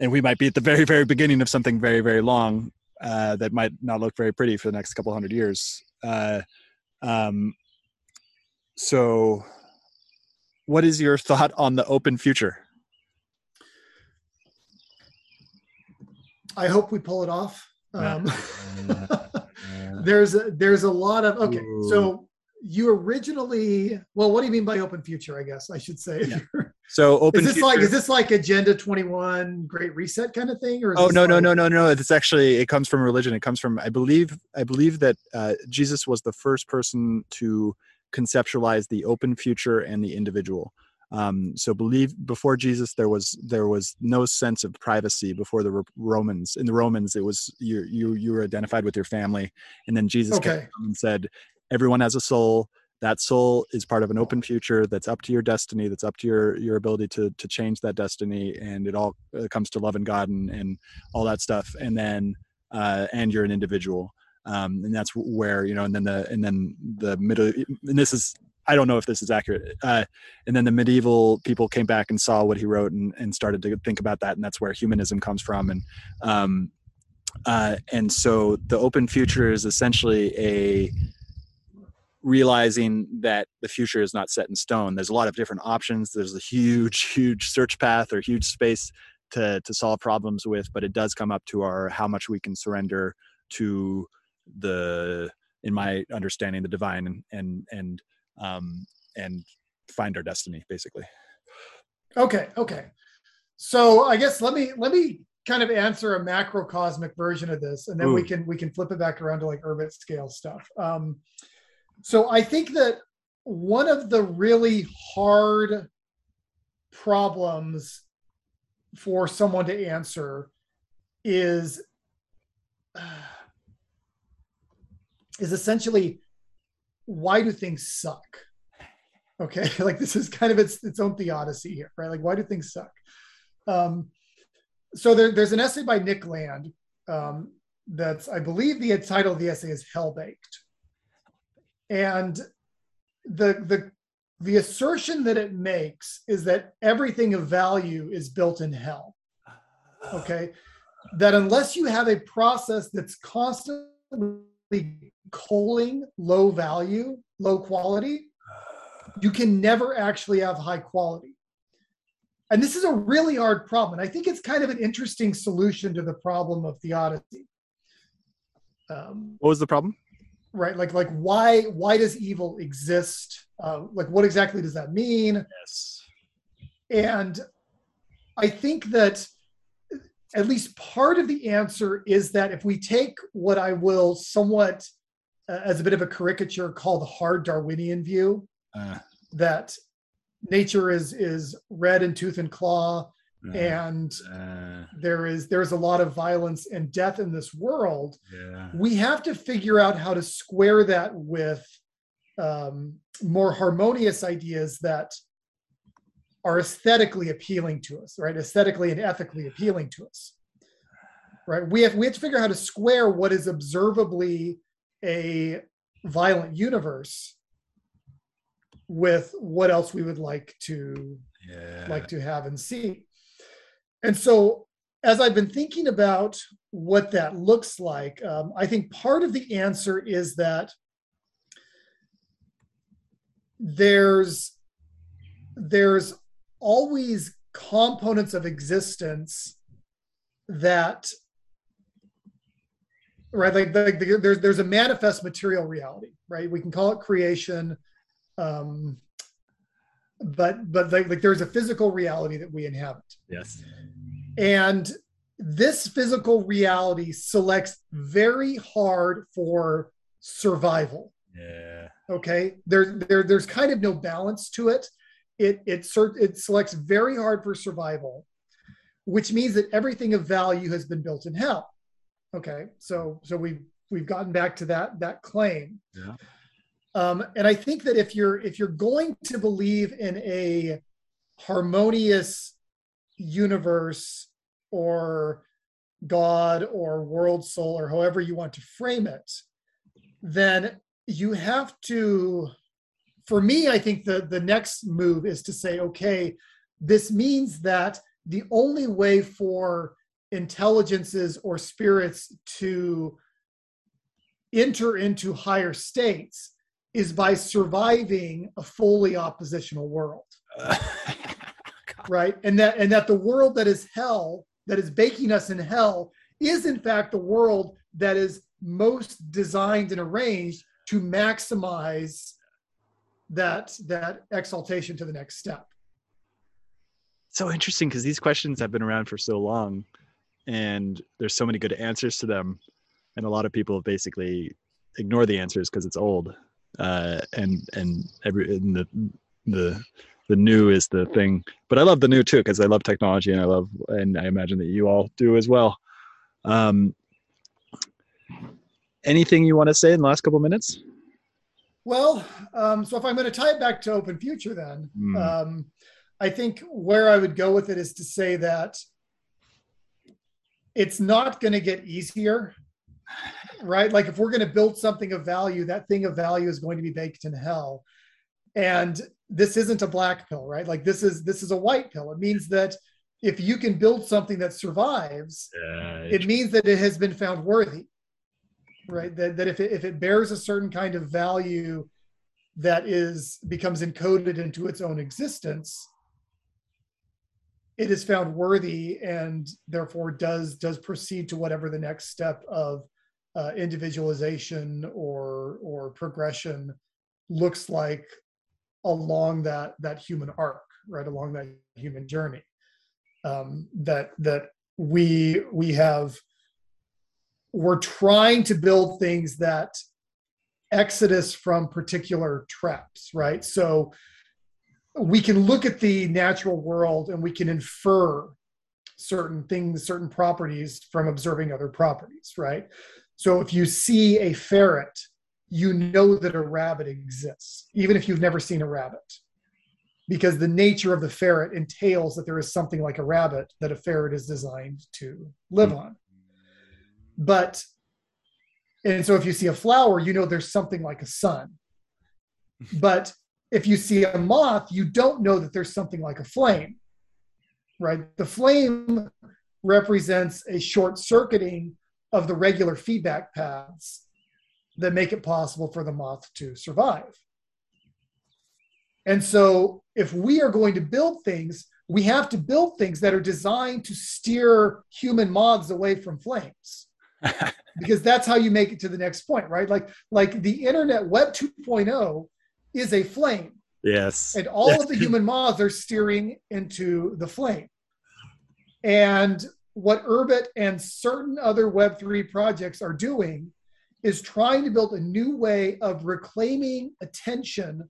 and we might be at the very very beginning of something very very long uh, that might not look very pretty for the next couple hundred years uh, um, so, what is your thought on the open future? I hope we pull it off. [laughs] Um, there's a, there's a lot of okay. Ooh. So you originally well what do you mean by open future i guess i should say yeah. [laughs] so open is this future, like is this like agenda 21 great reset kind of thing or oh no like, no no no no it's actually it comes from religion it comes from i believe i believe that uh, jesus was the first person to conceptualize the open future and the individual. Um, so believe before jesus there was there was no sense of privacy before the romans. In the romans it was you you you were identified with your family. And then jesus okay. came and said everyone has a soul. That soul is part of an open future that's up to your destiny that's up to your your ability to to change that destiny. And it all uh, comes to love and god and, and all that stuff. And then uh, and you're an individual um, and that's where you know and then the and then the middle and this is I don't know if this is accurate. Uh, and then the medieval people came back and saw what he wrote and, and started to think about that, and that's where humanism comes from. And um, uh, and so the open future is essentially a realizing that the future is not set in stone. There's a lot of different options. There's a huge, huge search path or huge space to to solve problems with, but it does come up to our how much we can surrender to the, in my understanding, the divine and and and um, and find our destiny, basically. Okay. Okay. So I guess let me let me kind of answer a macrocosmic version of this, and then Ooh. we can we can flip it back around to like Urbit scale stuff. Um, so I think that one of the really hard problems for someone to answer is [sighs] uh, is essentially why do things suck okay [laughs] like this is kind of its its own theodicy here right like why do things suck um so there, there's an essay by nick land um that's i believe the title of the essay is hell baked and the the the assertion that it makes is that everything of value is built in hell. Okay. That unless you have a process that's constantly culling low value, low quality, you can never actually have high quality. And this is a really hard problem. And I think it's kind of an interesting solution to the problem of theodicy. Um, what was the problem? right like like why why does evil exist uh, like what exactly does that mean yes and i think that at least part of the answer is that if we take what i will somewhat uh, as a bit of a caricature call the hard darwinian view uh. that nature is is red in tooth and claw uh, and uh, there is there's a lot of violence and death in this world yeah. we have to figure out how to square that with um, more harmonious ideas that are aesthetically appealing to us right? Aesthetically and ethically appealing to us right? We have we have to figure out how to square what is observably a violent universe with what else we would like to yeah. like to have and see. And so, as I've been thinking about what that looks like, um, I think part of the answer is that there's there's always components of existence that right like, like there's there's a manifest material reality right we can call it creation um but but like, like there's a physical reality that we inhabit yes and this physical reality selects very hard for survival. Yeah. Okay. There, there, there's kind of no balance to it. It, it, it selects very hard for survival, which means that everything of value has been built in hell. Okay. So, so we've, we've gotten back to that, that claim. Yeah. Um, and I think that if you're, if you're going to believe in a harmonious universe or God or world soul or however you want to frame it, then you have to, for me, I think the, the next move is to say, okay, this means that the only way for intelligences or spirits to enter into higher states is by surviving a fully oppositional world. [laughs] right and that and that the world that is hell that is baking us in hell is in fact the world that is most designed and arranged to maximize that that exaltation to the next step. So interesting because these questions have been around for so long and there's so many good answers to them and a lot of people basically ignore the answers because it's old uh, and and every and the the the new is the thing. But i love the new too because i love technology and i love and i imagine that you all do as well. Um anything you want to say in the last couple minutes well um so if i'm going to tie it back to open future then mm. um i think where i would go with it is to say that it's not going to get easier right? Like if we're going to build something of value that thing of value is going to be baked in hell. And this isn't a black pill right? Like this is this is a white pill. It means that if you can build something that survives uh, it means that it has been found worthy right? That, that if, it, if it bears a certain kind of value that is becomes encoded into its own existence it is found worthy and therefore does does proceed to whatever the next step of uh, individualization or or progression looks like along that that human arc right? Along that human journey um, that that we we have we're trying to build things that exodus from particular traps right? So we can look at the natural world and we can infer certain things certain properties from observing other properties right? So if you see a ferret you know that a rabbit exists, even if you've never seen a rabbit, because the nature of the ferret entails that there is something like a rabbit that a ferret is designed to live hmm. on. But, and so if you see a flower, you know there's something like a sun. [laughs] But if you see a moth, you don't know that there's something like a flame, right? The flame represents a short circuiting of the regular feedback paths that make it possible for the moth to survive. And so, if we are going to build things, we have to build things that are designed to steer human moths away from flames. Because that's how you make it to the next point, right? Like like the internet web 2.0 is a flame. Yes. And all yes. of the [laughs] human moths are steering into the flame. And what Urbit and certain other Web3 projects are doing is trying to build a new way of reclaiming attention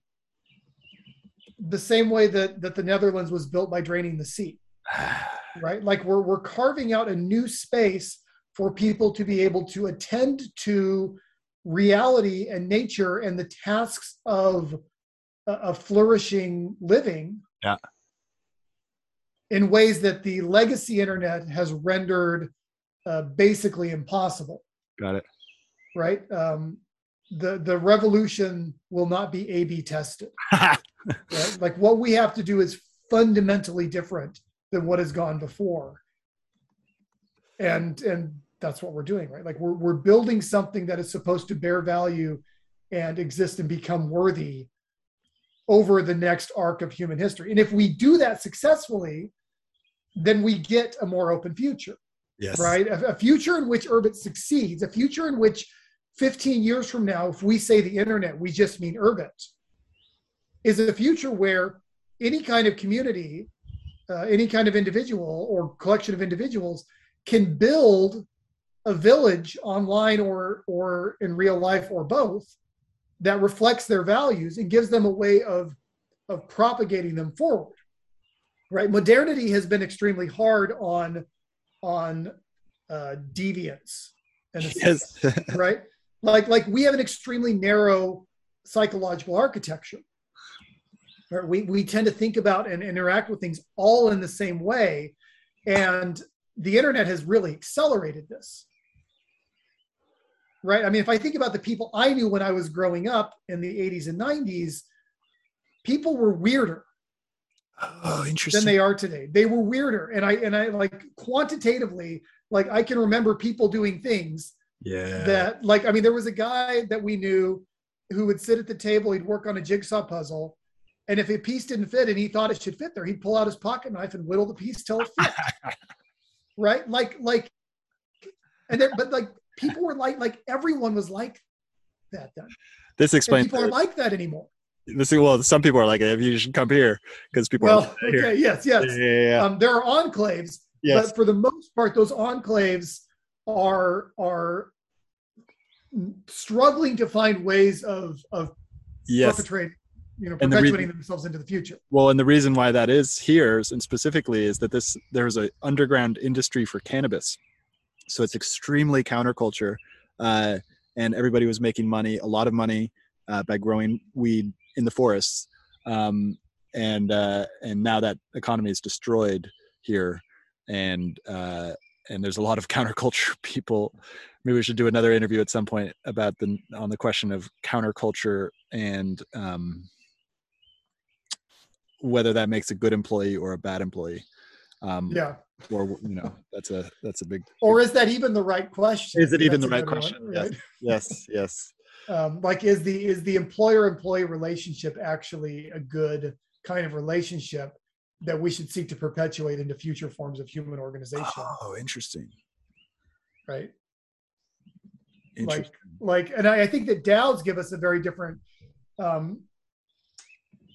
the same way that, that the Netherlands was built by draining the sea. [sighs] right? Like we're, we're carving out a new space for people to be able to attend to reality and nature and the tasks of a flourishing living yeah. in ways that the legacy internet has rendered uh, basically impossible. Got it right? Um, the the revolution will not be A/B tested. [laughs] right? Like what we have to do is fundamentally different than what has gone before, and and that's what we're doing, right? Like we're we're building something that is supposed to bear value and exist and become worthy over the next arc of human history. And if we do that successfully, then we get a more open future. Yes. Right? A, a future in which Urbit succeeds, a future in which 15 years from now, if we say the internet, we just mean Urbit, is a future where any kind of community, uh, any kind of individual or collection of individuals can build a village online or or in real life or both that reflects their values and gives them a way of of propagating them forward right modernity has been extremely hard on on uh, deviance yes. right like like we have an extremely narrow psychological architecture right? we, we tend to think about and interact with things all in the same way and the internet has really accelerated this right i mean if i think about the people i knew when i was growing up in the 80s and 90s people were weirder oh interesting than they are today they were weirder and i and i like quantitatively like i can remember people doing things yeah. That like I mean there was a guy that we knew who would sit at the table, he'd work on a jigsaw puzzle, and if a piece didn't fit and he thought it should fit there, he'd pull out his pocket knife and whittle the piece till it fit. [laughs] right? Like like and then but like people were like like everyone was like that then. This explains and people are like that anymore. this well, some people are like, if you should come here because people. Well, are here. okay, yes, yes. Yeah, yeah, yeah. Um, there are enclaves, yes. but for the most part, those enclaves are are struggling to find ways of of yes. perpetrating, you know, And the perpetuating reason- themselves into the future. Well, and the reason why that is here, and specifically, is that this there's an underground industry for cannabis, so it's extremely counterculture, uh, and everybody was making money, a lot of money, uh, by growing weed in the forests, um, and uh, and now that economy is destroyed here, and uh, and there's a lot of [laughs] counterculture people. Maybe we should do another interview at some point about the on the question of counterculture and um, whether that makes a good employee or a bad employee. Um, Yeah. Or you know, that's a that's a big. [laughs] Or is that even the right question? Is it even That's the right question? one, Yes. right? [laughs] yes, yes. [laughs] Um, like, is the is the employer employee relationship actually a good kind of relationship that we should seek to perpetuate into future forms of human organization? Oh, interesting. Right. Interesting. like and I, I think that DAOs give us a very different um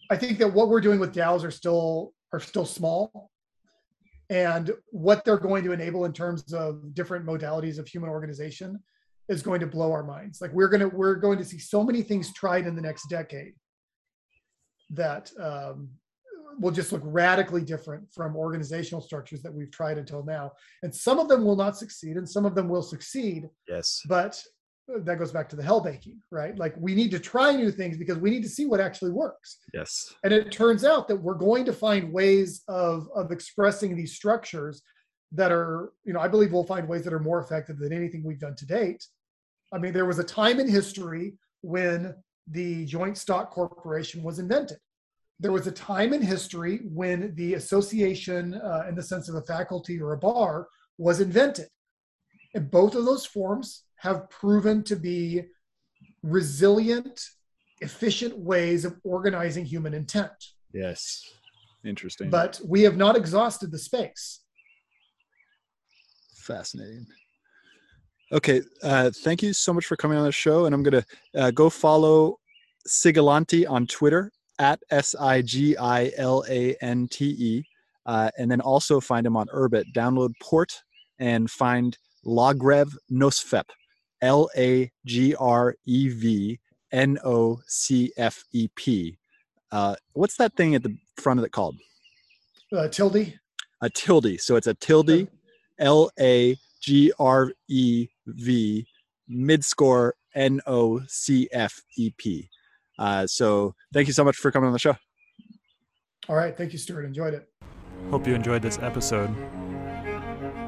I think that what we're doing with DAOs are still are still small and what they're going to enable in terms of different modalities of human organization is going to blow our minds like we're going to we're going to see so many things tried in the next decade that um, will just look radically different from organizational structures that we've tried until now and some of them will not succeed and some of them will succeed yes. but that goes back to the hell baking, right? Like we need to try new things because we need to see what actually works. Yes. And it turns out that we're going to find ways of of expressing these structures that are, you know, I believe we'll find ways that are more effective than anything we've done to date. I mean, there was a time in history when the joint stock corporation was invented. There was a time in history when the association, uh, in the sense of a faculty or a bar, was invented. And both of those forms have proven to be resilient, efficient ways of organizing human intent. Yes. Interesting. But we have not exhausted the space. Fascinating. Okay, uh, thank you so much for coming on the show, and I'm gonna uh, go follow Sigilante on Twitter at S I G I L A N T E, uh, and then also find him on Urbit. Download Port and find Lagrev Nocfep, L A G R E V N O C F E P. Uh, what's that thing at the front of it called? Uh, tilde. A tilde. So it's a tilde. L A G R E V mid score N O C F E P. Uh, so thank you so much for coming on the show. All right. Thank you, Stewart. Enjoyed it. Hope you enjoyed this episode.